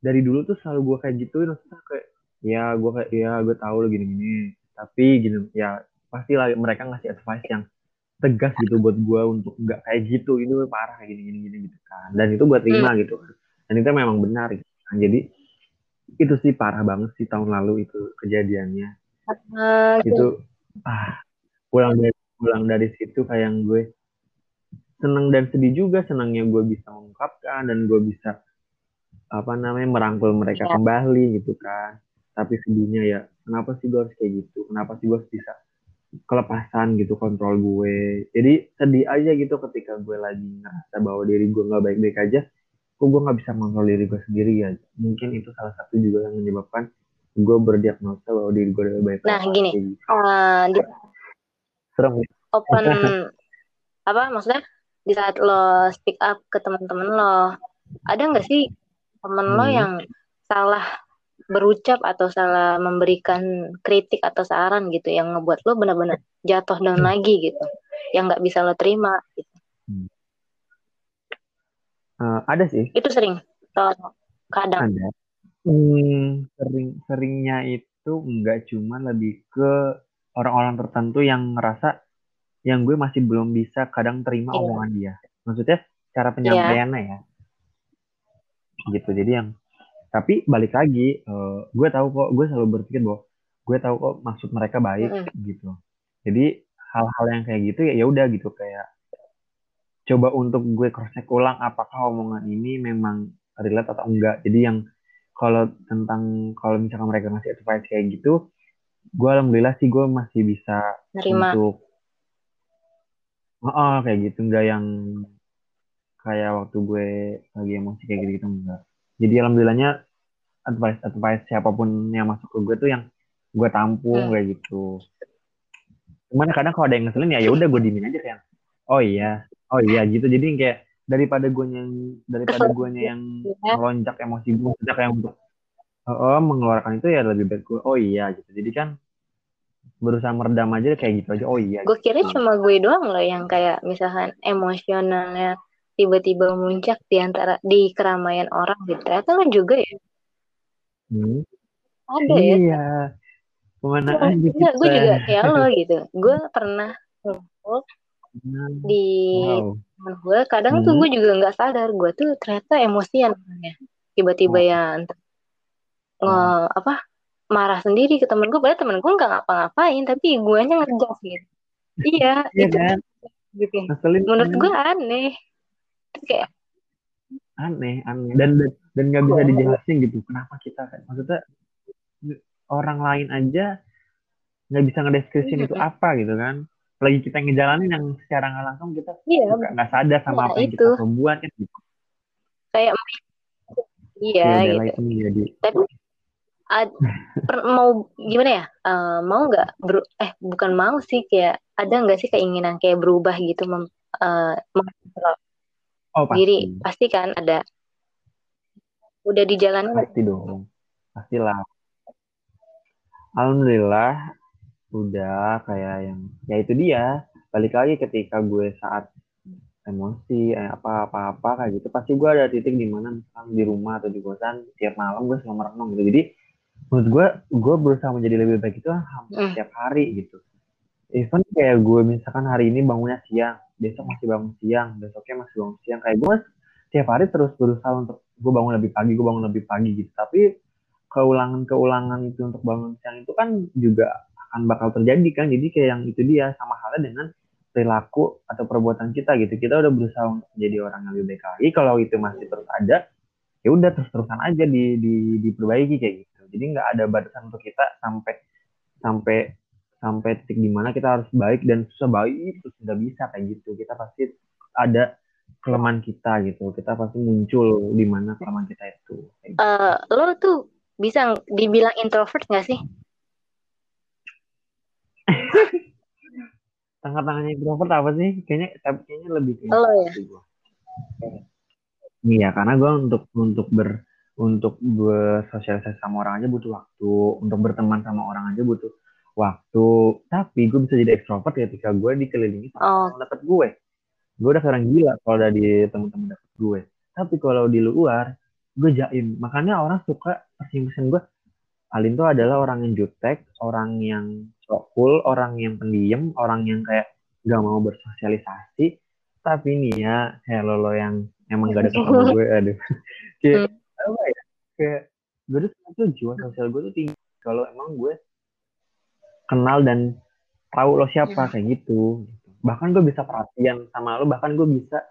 dari dulu tuh selalu gue kayak gituin maksudnya kayak ya gue kayak ya gue tahu lo gini-gini tapi gini ya pasti lah mereka ngasih advice yang tegas gitu buat gue untuk nggak kayak gitu itu parah kayak gini-gini gini gitu kan. Dan itu gue terima gitu kan dan itu memang benar. Gitu kan. jadi itu sih parah banget sih tahun lalu itu kejadiannya. Eh, itu ah pulang dari pulang dari situ kayak yang gue seneng dan sedih juga senangnya gue bisa mengungkapkan dan gue bisa apa namanya merangkul mereka Ya. kembali gitu kan. Tapi sedihnya ya kenapa sih gue harus kayak gitu? Kenapa sih gue harus bisa kelepasan gitu kontrol gue? Jadi sedih aja gitu ketika gue lagi ngerasa bahwa diri gue nggak baik-baik aja kok gue nggak bisa mengontrol diri gue sendiri ya mungkin itu salah satu juga yang menyebabkan gue berdiagnosa bahwa diri gue udah baik Nah, gini. Eh, di serem ya. open apa maksudnya di saat lo speak up ke teman-teman lo ada nggak sih temen lo Hmm. yang salah berucap atau salah memberikan kritik atau saran gitu yang ngebuat lo benar-benar jatuh down lagi gitu yang nggak bisa lo terima gitu. Eh, ada sih. Itu sering. Atau kadang. Ada. Hmm, sering seringnya itu nggak cuma lebih ke orang-orang tertentu yang ngerasa yang gue masih belum bisa kadang terima Iya. omongan dia. Maksudnya cara penyampaiannya ya. Gitu jadi yang tapi balik lagi eh, gue tahu kok gue selalu berpikir bahwa gue tahu kok maksud mereka baik Mm-mm. gitu. Jadi hal-hal yang kayak gitu ya ya udah gitu kayak coba untuk gue cross check ulang apakah omongan ini memang relate atau enggak. Jadi yang kalau tentang kalau misalkan mereka ngasih advice kayak gitu gue alhamdulillah sih gue masih bisa nerima. untuk oh, oh, kayak gitu. Enggak yang kayak waktu gue lagi emosi kayak gitu gitu enggak. Jadi alhamdulillahnya advice advice siapa pun yang masuk ke gue tuh yang gue tampung Hmm. kayak gitu. Cuman kadang kalau ada yang ngeselin ya ya udah gue dimin aja kayak oh iya oh iya gitu jadi kayak daripada gue yang daripada gue yang Iya. melonjak emosi gue maksudnya kayak untuk oh, oh, mengeluarkan itu ya lebih baik gue oh iya gitu jadi kan berusaha meredam aja kayak gitu aja oh iya gue kira gitu. cuma gue doang loh yang kayak misalkan emosionalnya tiba-tiba muncak di antara di keramaian orang gitu ternyata lo juga ya Hmm. ada ya iya ke mana aja gue juga kayak lo gitu. Gue pernah ngumpul di wow gue. Kadang tuh Hmm. gue juga nggak sadar gue tuh ternyata emosian orangnya. Tiba-tiba Oh. ya nge apa marah sendiri ke temen gue. Padahal temen gue nggak ngapa-ngapain, tapi gue nya ngegas gitu. Iya, iya itu kan gitu. Menurut kan? gue aneh. Terus kayak aneh aneh dan dan dan nggak bisa dijelasin gitu kenapa kita kan maksudnya orang lain aja nggak bisa ngedeskripsiin itu apa gitu kan lagi kita ngejalanin yang secara nggak langsung kita iya suka nggak sadar sama Nah, apa yang itu. kita perbuat kan gitu. Kayak iya ya gitu. itu menjadi Tapi ad- per- mau gimana ya? Eh, mau nggak eh bukan mau sih kayak ada nggak sih keinginan kayak berubah gitu mem, mengontrol oh pasti. diri? Pasti kan ada. Udah dijalani pasti dong. Pastilah. Alhamdulillah udah kayak yang ya itu dia. Balik lagi ketika gue saat emosi eh, apa apa apa kayak gitu pasti gue ada titik di mana misalkan di rumah atau di kosan tiap malam gue selalu merenung gitu. Jadi menurut gue gue berusaha menjadi lebih baik itu hampir Mm. setiap hari gitu. Even kayak gue misalkan hari ini bangunnya siang besok masih bangun siang besoknya masih bangun siang. Kayak gue tiap hari terus berusaha untuk gue bangun lebih pagi gue bangun lebih pagi gitu. Tapi keulangan-keulangan itu untuk bangun siang itu kan juga akan bakal terjadi kan. Jadi kayak yang itu dia sama halnya dengan perilaku atau perbuatan kita gitu. Kita udah berusaha untuk menjadi orang yang lebih baik lagi. Kalau itu masih terus ada ya udah terus terusan aja di, di diperbaiki kayak gitu. Jadi nggak ada batasan untuk kita sampai sampai sampai titik di mana kita harus baik dan susah baik terus nggak bisa kayak gitu. Kita pasti ada kelemahan kita gitu. Kita pasti muncul di mana kelemahan kita itu. Eh, lo tuh bisa dibilang introvert gak sih? Tengah-tengahnya introvert apa sih kayaknya tapi kayaknya lebih ke Lo ya? gua. Iya, karena gue untuk untuk ber untuk bersosialisasi sama orang aja butuh waktu, untuk berteman sama orang aja butuh waktu. Tapi gue bisa jadi ekstrovert ketika gue dikelilingi sama Oh. orang deket gue. Gue udah sekarang gila kalau udah di teman-teman deket gue. Tapi kalau di luar, gue jaim. Makanya orang suka pesan-pesan gue. Alin tuh adalah orang yang jutek, orang yang sok cool, orang yang pendiam, orang yang kayak gak mau bersosialisasi. Tapi nih ya, kayak lo, lo yang emang gak ada sama gue, aduh. kayak, apa ya, kayak gue tuh tuh jiwa sosial gue tuh tinggi. Kalau emang gue kenal dan tahu lo siapa, kayak gitu. Bahkan gue bisa perhatian sama lo, bahkan gue bisa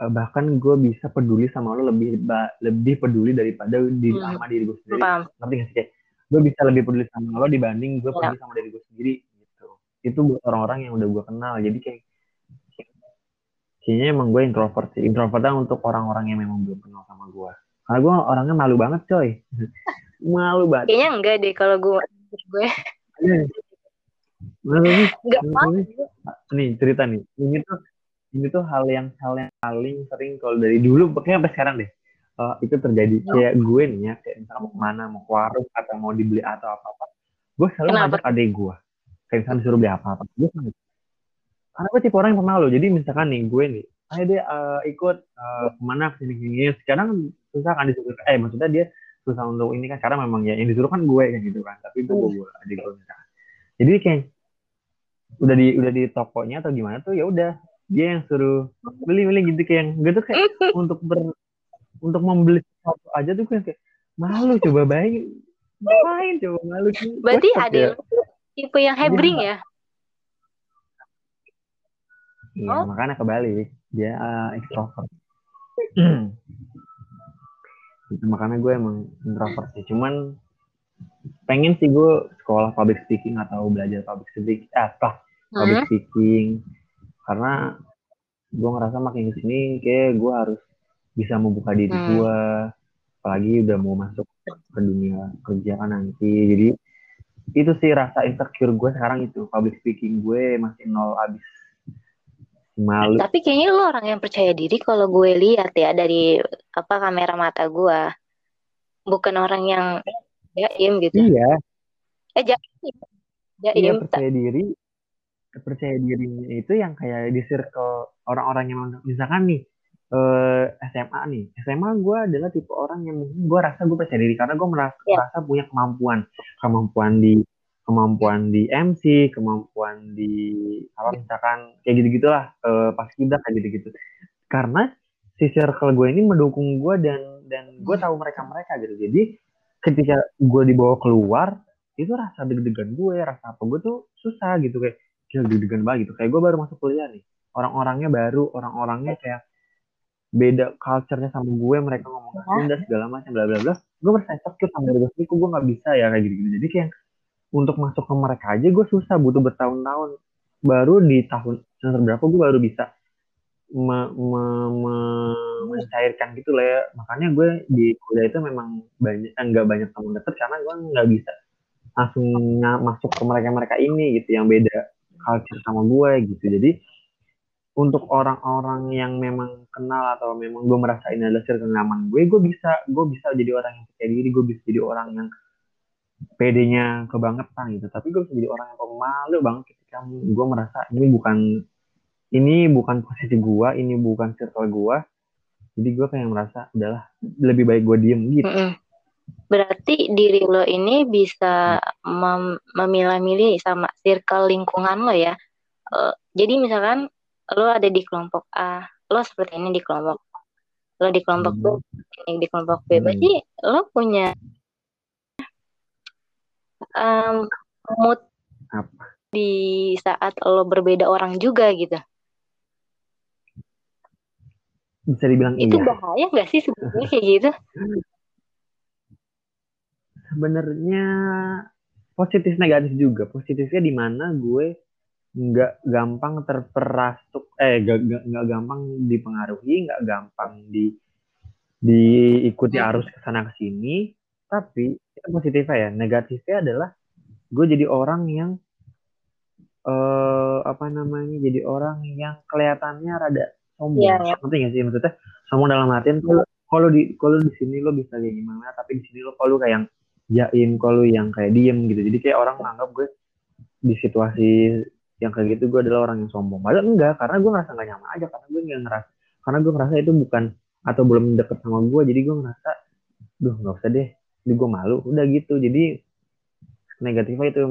eh, bahkan gue bisa peduli sama lo lebih lebih peduli daripada di, Hmm. sama diri gue sendiri Paham. ngerti gak sih kayak gue bisa lebih peduli sama lo dibanding gue Ya. peduli sama diri gue sendiri gitu. Itu orang-orang yang udah gue kenal. Jadi kayak kayaknya emang gue introvert sih. Introvertnya untuk orang-orang yang memang belum kenal sama gue karena gue orangnya malu banget coy. Malu banget. Kayaknya enggak deh kalau gue. Gue Malu nih. enggak nih cerita nih. Ini tuh ini tuh hal yang hal yang paling sering kalau dari dulu pokoknya sampai sekarang deh eh, itu terjadi. Kayak gue nih ya kayak misalnya mau ke mana mau ke warung atau mau dibeli atau apa apa gue selalu Kenapa? ngajak adik gue. Kayak misalnya disuruh beli apa apa gue selalu karena gue tipe orang yang pernah lo jadi misalkan nih gue nih ayo deh eh, ikut eh, ke mana ke sini sini sekarang susah kan disuruh eh maksudnya dia susah untuk ini kan. Karena memang ya yang disuruh kan gue kan gitu kan. Tapi itu gue gue adik gue misalkan jadi kayak udah di udah di tokonya atau gimana tuh ya udah dia yang suruh beli beli gitu kayak yang gue tuh kayak untuk ber untuk membeli sesuatu aja tuh kayak, kayak malu coba baik ngapain coba malu Berarti Kocak ada ya. tipe yang hebring ya? Iya, Oh. makanya kebalik. Dia uh, extrovert. Itu makanya gue emang introvert sih. Cuman pengen sih gue sekolah public speaking atau belajar public speaking, eh, apa, public Hmm? speaking. Karena gue ngerasa makin ke sini kayak gue harus bisa membuka diri Hmm. gue. Apalagi udah mau masuk ke dunia kerja kan nanti. Jadi itu sih rasa insecure gue sekarang itu. Public speaking gue masih nol abis. Malu. Tapi kayaknya lu orang yang percaya diri kalau gue lihat ya dari apa kamera mata gue. Bukan orang yang jaim gitu. Iya, Eh jaim. iya Jaim. percaya diri. Percaya dirinya itu yang kayak di circle orang-orang yang misalkan nih eh, SMA nih. SMA gue adalah tipe orang yang mungkin gue rasa gue percaya diri karena gue merasa, Iya. merasa punya kemampuan, kemampuan di kemampuan di MC, kemampuan di apa misalkan kayak gitu gitulah eh, pas kita kayak gitu gitu. Karena si circle gue ini mendukung gue dan dan gue tahu mereka mereka gitu. Jadi ketika gue dibawa keluar itu rasa deg-degan gue, rasa apa gue tuh susah gitu kayak gila deg-degan banget gitu. Kayak gue baru masuk kuliah nih, orang-orangnya baru, orang-orangnya kayak beda culture-nya sama gue, mereka ngomong Sunda segala macam bla bla bla. Gue merasa insecure sama diri gue sendiri, gue nggak bisa ya kayak gitu-gitu. Jadi kayak untuk masuk ke mereka aja gue susah, butuh bertahun-tahun. Baru di tahun semester berapa gue baru bisa me- me- me- mencairkan gitu lah ya. Makanya gue di kuliah itu memang banyak eh, nggak banyak teman deket karena gue nggak bisa langsung masuk ke mereka-mereka ini gitu yang beda culture sama gue gitu. Jadi untuk orang-orang yang memang kenal atau memang gue merasa ini adalah circle nyaman gue gue bisa gue bisa jadi orang yang percaya diri gue bisa jadi orang yang pedenya kebangetan gitu. Tapi gue bisa jadi orang yang pemalu banget ketika gue merasa ini bukan ini bukan posisi gue ini bukan circle gue jadi gue kayak merasa adalah lebih baik gue diem gitu. Berarti diri lo ini bisa mem memilah-milih sama circle lingkungan lo ya? Uh, jadi misalkan lo ada di kelompok A. Lo seperti ini di kelompok lo di kelompok B hmm. ini di kelompok B. Hmm. berarti lo punya um, mood apa? di saat lo berbeda orang juga gitu. Bisa dibilang itu iya. bahaya nggak sih sebenarnya kayak gitu? Sebenarnya positif negatif juga. Positifnya di mana gue nggak gampang terperasuk eh nggak gampang dipengaruhi nggak gampang di diikuti hmm. arus ke sana ke sini tapi itu positifnya ya negatifnya adalah gue jadi orang yang eh apa namanya jadi orang yang kelihatannya rada sombong yeah, yeah. ngerti gak sih maksudnya sombong dalam artian tuh kalau di kalau di sini lo bisa kayak gimana tapi di sini lo kalau kayak yang jaim kalau yang kayak diem gitu jadi kayak orang menganggap gue di situasi yang kayak gitu gue adalah orang yang sombong. Padahal enggak karena gue ngerasa gak nyaman aja karena gue nggak ngerasa karena gue ngerasa itu bukan atau belum deket sama gue jadi gue ngerasa duh nggak usah deh jadi gue malu. Udah gitu jadi negatifnya itu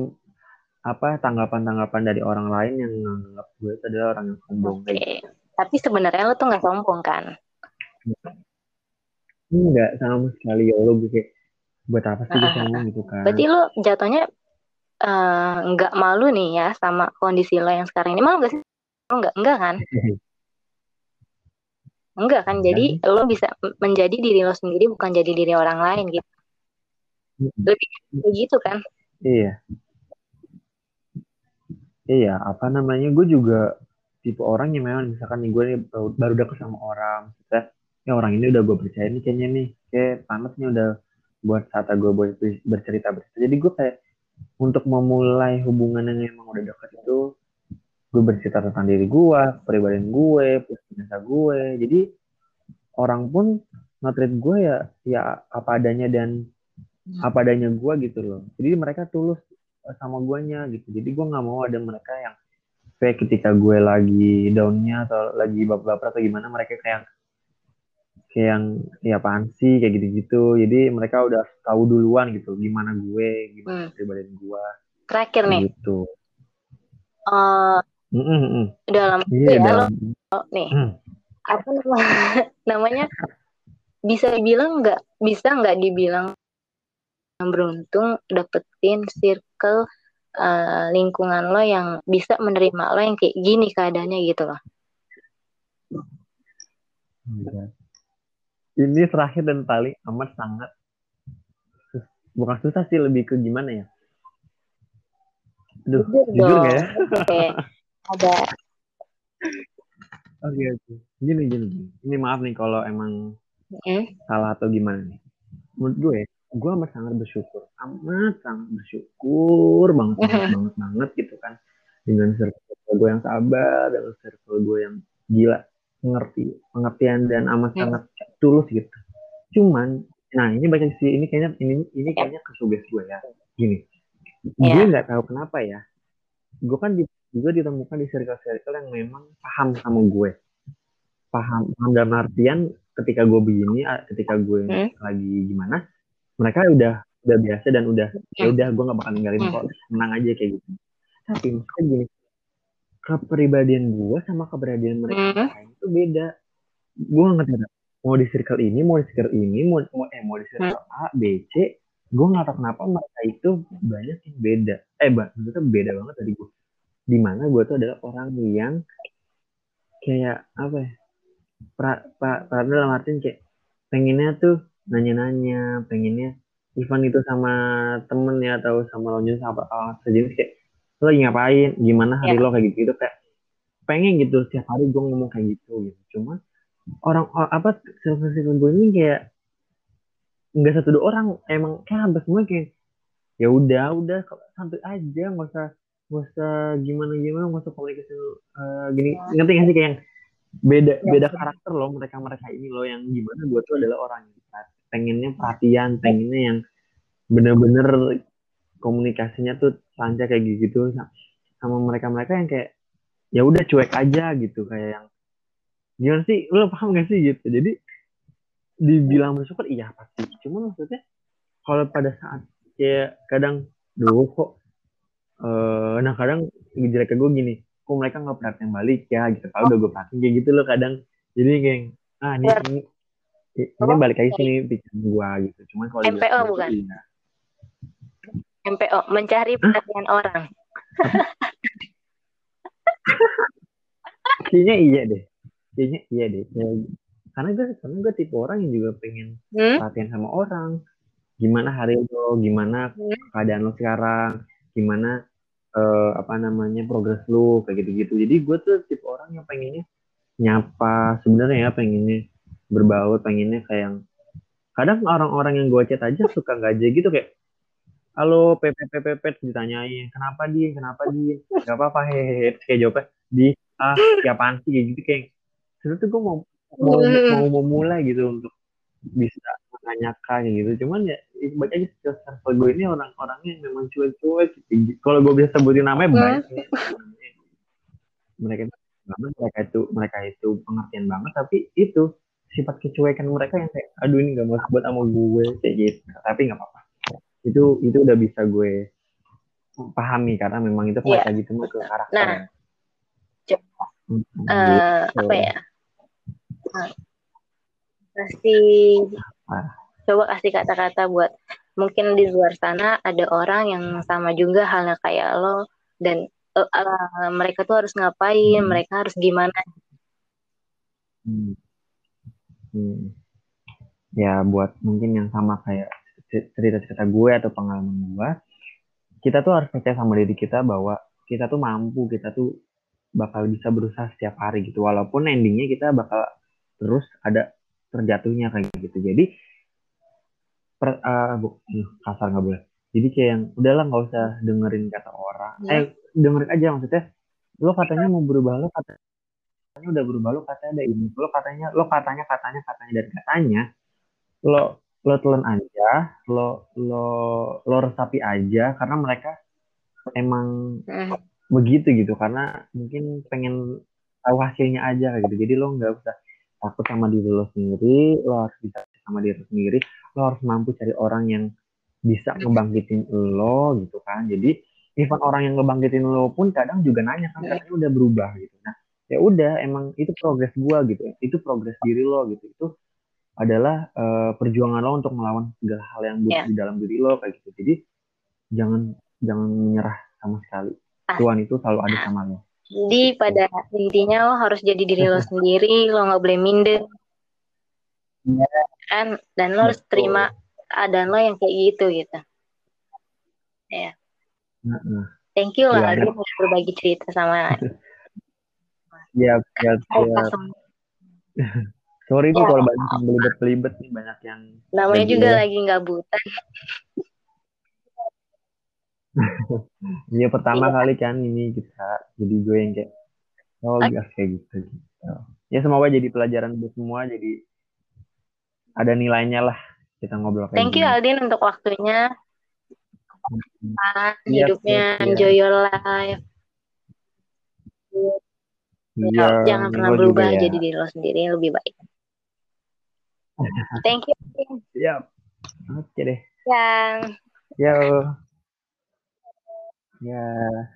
apa tanggapan-tanggapan dari orang lain yang menganggap gue itu adalah orang yang sombong okay. gitu. tapi sebenarnya lo tuh nggak sombong kan? Enggak sama sekali. Ya lo gue kayak buat apa sih gue sombong? gitu kan. Berarti lo jatuhnya nggak uh, malu nih ya sama kondisi lo yang sekarang ini. Malu gak sih? Lo nggak? Enggak kan? Enggak kan? Jadi kan? lo bisa menjadi diri lo sendiri bukan jadi diri orang lain gitu. Lebih begitu kan? Iya. Iya apa namanya? Gue juga tipe orang yang memang misalkan nih gue nih baru deket sama orang kita ya orang ini udah gue percaya nih kayaknya nih kayak panasnya udah buat saat gue buat bercerita bercerita jadi gue kayak untuk memulai hubungan yang emang udah dekat itu gue bercerita tentang diri gue, kepribadian gue, biasa gue. Jadi orang pun nge gue ya ya apa adanya dan apa adanya gue gitu loh. Jadi mereka tulus sama guanya gitu. Jadi gue nggak mau ada mereka yang kayak ketika gue lagi downnya atau lagi baper-baper atau gimana mereka kayak kayak yang ya apaan sih? kayak gitu-gitu. Jadi mereka udah tahu duluan gitu gimana gue gimana hmm. pribadi gue terakhir nih. gitu. Uh, mm -mm. dalam iya, ya dalam... Lo, nih mm. apa namanya namanya? Bisa dibilang nggak bisa nggak dibilang yang beruntung dapetin circle uh, lingkungan lo yang bisa menerima lo yang kayak gini keadaannya gitu loh. Iya ini terakhir dan paling amat sangat bukan susah sih lebih ke gimana ya Aduh, jujur, jujur gak ya? Oke, ada. Oke, oke. Gini, gini, gini. Ini maaf nih kalau emang mm. salah atau gimana nih. Menurut gue, gue amat sangat bersyukur. Amat sangat bersyukur banget, banget, mm-hmm. banget, banget gitu kan. Dengan circle gue yang sabar, dengan circle gue yang gila mengerti pengertian dan amat hmm. sangat tulus gitu cuman nah ini baca sih ini kayaknya ini ini kayaknya kesuges gue ya gini yeah. gue nggak tahu kenapa ya gue kan juga ditemukan di circle-circle yang memang paham sama gue paham paham dalam artian ketika gue begini ketika gue hmm. lagi gimana mereka udah udah biasa dan udah hmm. ya udah gue nggak bakal ninggalin hmm. kok tenang aja kayak gitu tapi maksudnya gini kepribadian gue sama kepribadian mereka hmm. Itu beda gue nggak tahu mau di circle ini mau di circle ini mau mau eh mau di circle hmm. A B C gue nggak tahu kenapa mereka itu banyak yang beda eh maksudnya beda banget dari gue di mana gue tuh adalah orang yang kayak apa ya pra, pra, pra dalam artian kayak pengennya tuh nanya-nanya pengennya event itu sama temen ya atau sama lonjong sama apa sejenis kayak lo lagi ngapain gimana hari yeah. lo kayak gitu gitu kayak pengen gitu setiap hari gue ngomong kayak gitu gitu. Cuman orang apa circle gue ini kayak nggak satu dua orang emang kayak hampir semua kayak ya udah udah santai aja nggak usah nggak gak usah gimana gimana gak usah komunikasi uh, gini. Ngerti gak sih kayak yang beda ya, beda karakter loh mereka mereka ini loh yang gimana gue tuh adalah orang yang pengennya perhatian pengennya yang bener-bener komunikasinya tuh lancar kayak gitu sama mereka mereka yang kayak ya udah cuek aja gitu kayak yang gimana sih? Lo paham gak sih gitu? Jadi dibilang bersyukur iya pasti. Cuma maksudnya kalau pada saat kayak kadang duh kok uh, nah kadang jelek ke gue gini kok mereka nggak perhatian balik ya? Gitu. Kalau udah gue perhatiin kayak gitu loh kadang. Jadi kayak ah ini ini, ini balik lagi sini pikiran gue gitu. Cuman kalau MPO bukan? Iya. MPO mencari perhatian Hah? orang kayaknya iya deh kayaknya iya deh karena gue karena gue tipe orang yang juga pengen hmm? perhatian sama orang gimana hari lo gimana hmm? keadaan lo sekarang gimana uh, apa namanya progres lu kayak gitu-gitu jadi gue tuh tipe orang yang pengennya nyapa sebenarnya ya pengennya berbaur pengennya kayak yang kadang orang-orang yang gue chat aja suka nggak aja gitu kayak halo ppppp ditanyain kenapa dia kenapa dia nggak apa-apa hehehe kayak jawabnya di ah siapaan sih kayak gitu kayak sebenarnya gue mau mau mau memulai gitu untuk bisa menanyakan gitu cuman ya baik aja circle gue ini orang-orangnya yang memang cuek-cuek kalau gue bisa sebutin namanya hmm. banyak mereka mereka itu mereka itu pengertian banget tapi itu sifat kecuekan mereka yang kayak aduh ini gak mau sebut sama gue kayak gitu tapi nggak apa-apa itu itu udah bisa gue pahami karena memang itu mereka yeah. gitu mah ke karakter nah coba uh, apa ya kasih coba kasih kata-kata buat mungkin di luar sana ada orang yang sama juga halnya kayak lo dan uh, uh, mereka tuh harus ngapain hmm. mereka harus gimana hmm. Hmm. ya buat mungkin yang sama kayak cerita-cerita gue atau pengalaman gue kita tuh harus percaya sama diri kita bahwa kita tuh mampu kita tuh bakal bisa berusaha setiap hari gitu. Walaupun endingnya kita bakal terus ada terjatuhnya kayak gitu. Jadi per, uh, bu, kasar nggak boleh. Jadi kayak yang udahlah nggak usah dengerin kata orang. Ya. eh dengerin aja maksudnya lo katanya mau berubah lo katanya udah berubah lo katanya ada ini. Lo katanya lo katanya katanya katanya dan katanya lo lo telan aja lo lo lo resapi aja karena mereka emang hmm. begitu gitu karena mungkin pengen tahu hasilnya aja gitu. Jadi lo nggak usah takut sama diri lo sendiri lo harus bisa sama diri lo sendiri lo harus mampu cari orang yang bisa ngebangkitin lo gitu kan. Jadi even orang yang ngebangkitin lo pun kadang juga nanya kan katanya udah berubah gitu. Nah ya udah emang itu progres gua gitu itu progres diri lo gitu. Itu adalah uh, perjuangan lo untuk melawan segala hal yang buruk yeah. di dalam diri lo kayak gitu jadi jangan jangan menyerah sama sekali ah. Tuhan itu selalu ada sama lo jadi pada intinya lo harus jadi diri lo sendiri, lo nggak boleh minder. Ya. Kan dan lo harus terima keadaan lo yang kayak gitu gitu. Ya. Thank you lah ya, udah berbagi cerita sama. Iya, iya, iya. Sorry ya. kalau banyak yang belibet-belibet nih banyak yang. Namanya juga ya. lagi nggak buta. Iya pertama kali kan ini kita jadi gue yang kayak oh gas kayak gitu, gitu. Ya semoga jadi pelajaran buat semua jadi ada nilainya lah kita ngobrol kayak Thank you Aldin untuk waktunya. Hmm. hidupnya, yep, enjoy your life. Iya, jangan pernah berubah ya. jadi diri lo sendiri yang lebih baik. Thank you. Siap. Oke deh. Yang. Yo. Yeah.